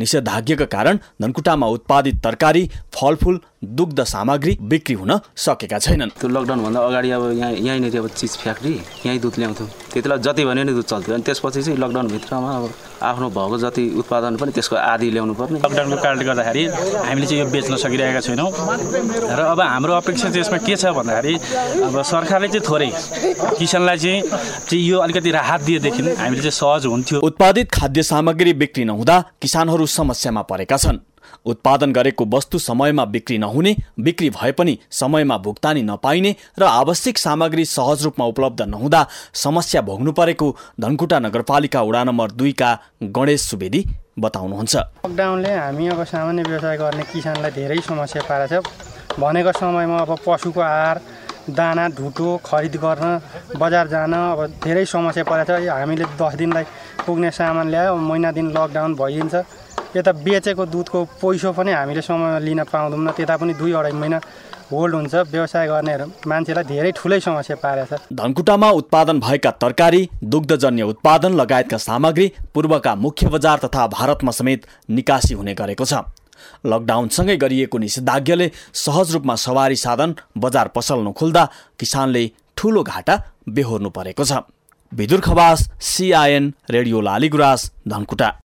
निषेधाज्ञाका कारण धनकुटामा उत्पादित तरकारी फलफुल दुग्ध सामग्री बिक्री हुन सकेका छैनन्। त्यो लकडाउनभन्दा अगाडि अब यहाँ यहीँनिर अब चिज फ्याक्ट्री यहीँ दुध ल्याउँथ्यो। त्यति बेला जति भन्यो नि दुध चल्थ्यो। अनि त्यसपछि चाहिँ लकडाउनभित्रमा अब आफ्नो भएको जति उत्पादन पनि त्यसको आदि ल्याउनु पर्ने। लकडाउनको कारणले गर्दाखेरि हामीले चाहिँ यो बेच्न सकिरहेका छैनौँ। र अब हाम्रो अपेक्षा चाहिँ यसमा के छ भन्दाखेरि अब सरकारले चाहिँ थोरै किसानलाई चाहिँ चाहिँ यो अलिकति राहत दिएदेखि हामीले चाहिँ सहज हुन्थ्यो। उत्पादित खाद्य सामग्री बिक्री नहुँदा किसानहरू समस्यामा परेका छन्। उत्पादन गरेको वस्तु समयमा बिक्री नहुने बिक्री भए पनि समयमा भुक्तानी नपाइने र आवश्यक सामग्री सहज रूपमा उपलब्ध नहुँदा समस्या भोग्नु परेको धनकुटा नगरपालिका वडा नम्बर दुईका गणेश सुवेदी बताउनुहुन्छ। लकडाउनले हामी अब सामान्य व्यवसाय गर्ने किसानलाई धेरै समस्या पारेको छ भनेको समयमा अब पशुको आहार दाना ढुटो खरिद गर्न बजार जान अब धेरै समस्या परेको छ हामीले दस दिनलाई पुग्ने सामान ल्यायो। महिना दिन लकडाउन भइदिन्छ यता बेचेको दुधको पैसो पनि हामीले समयमा लिन पाउँदैनौँ त्यता पनि दुई अढाई महिना होल्ड हुन्छ। व्यवसाय गर्नेहरू मान्छेलाई धेरै ठुलै समस्या पारेको छ। धनकुटामा उत्पादन भएका तरकारी दुग्धजन्य उत्पादन लगायतका सामग्री पूर्वका मुख्य बजार तथा भारतमा समेत निकासी हुने गरेको छ। लकडाउनसँगै गरिएको निषेधाज्ञाले सहज रूपमा सवारी साधन बजार पसल नखुल्दा किसानले ठुलो घाटा बेहोर्नु परेको छ। Bidur Khawas CIN radio Laligurans Dhankuta.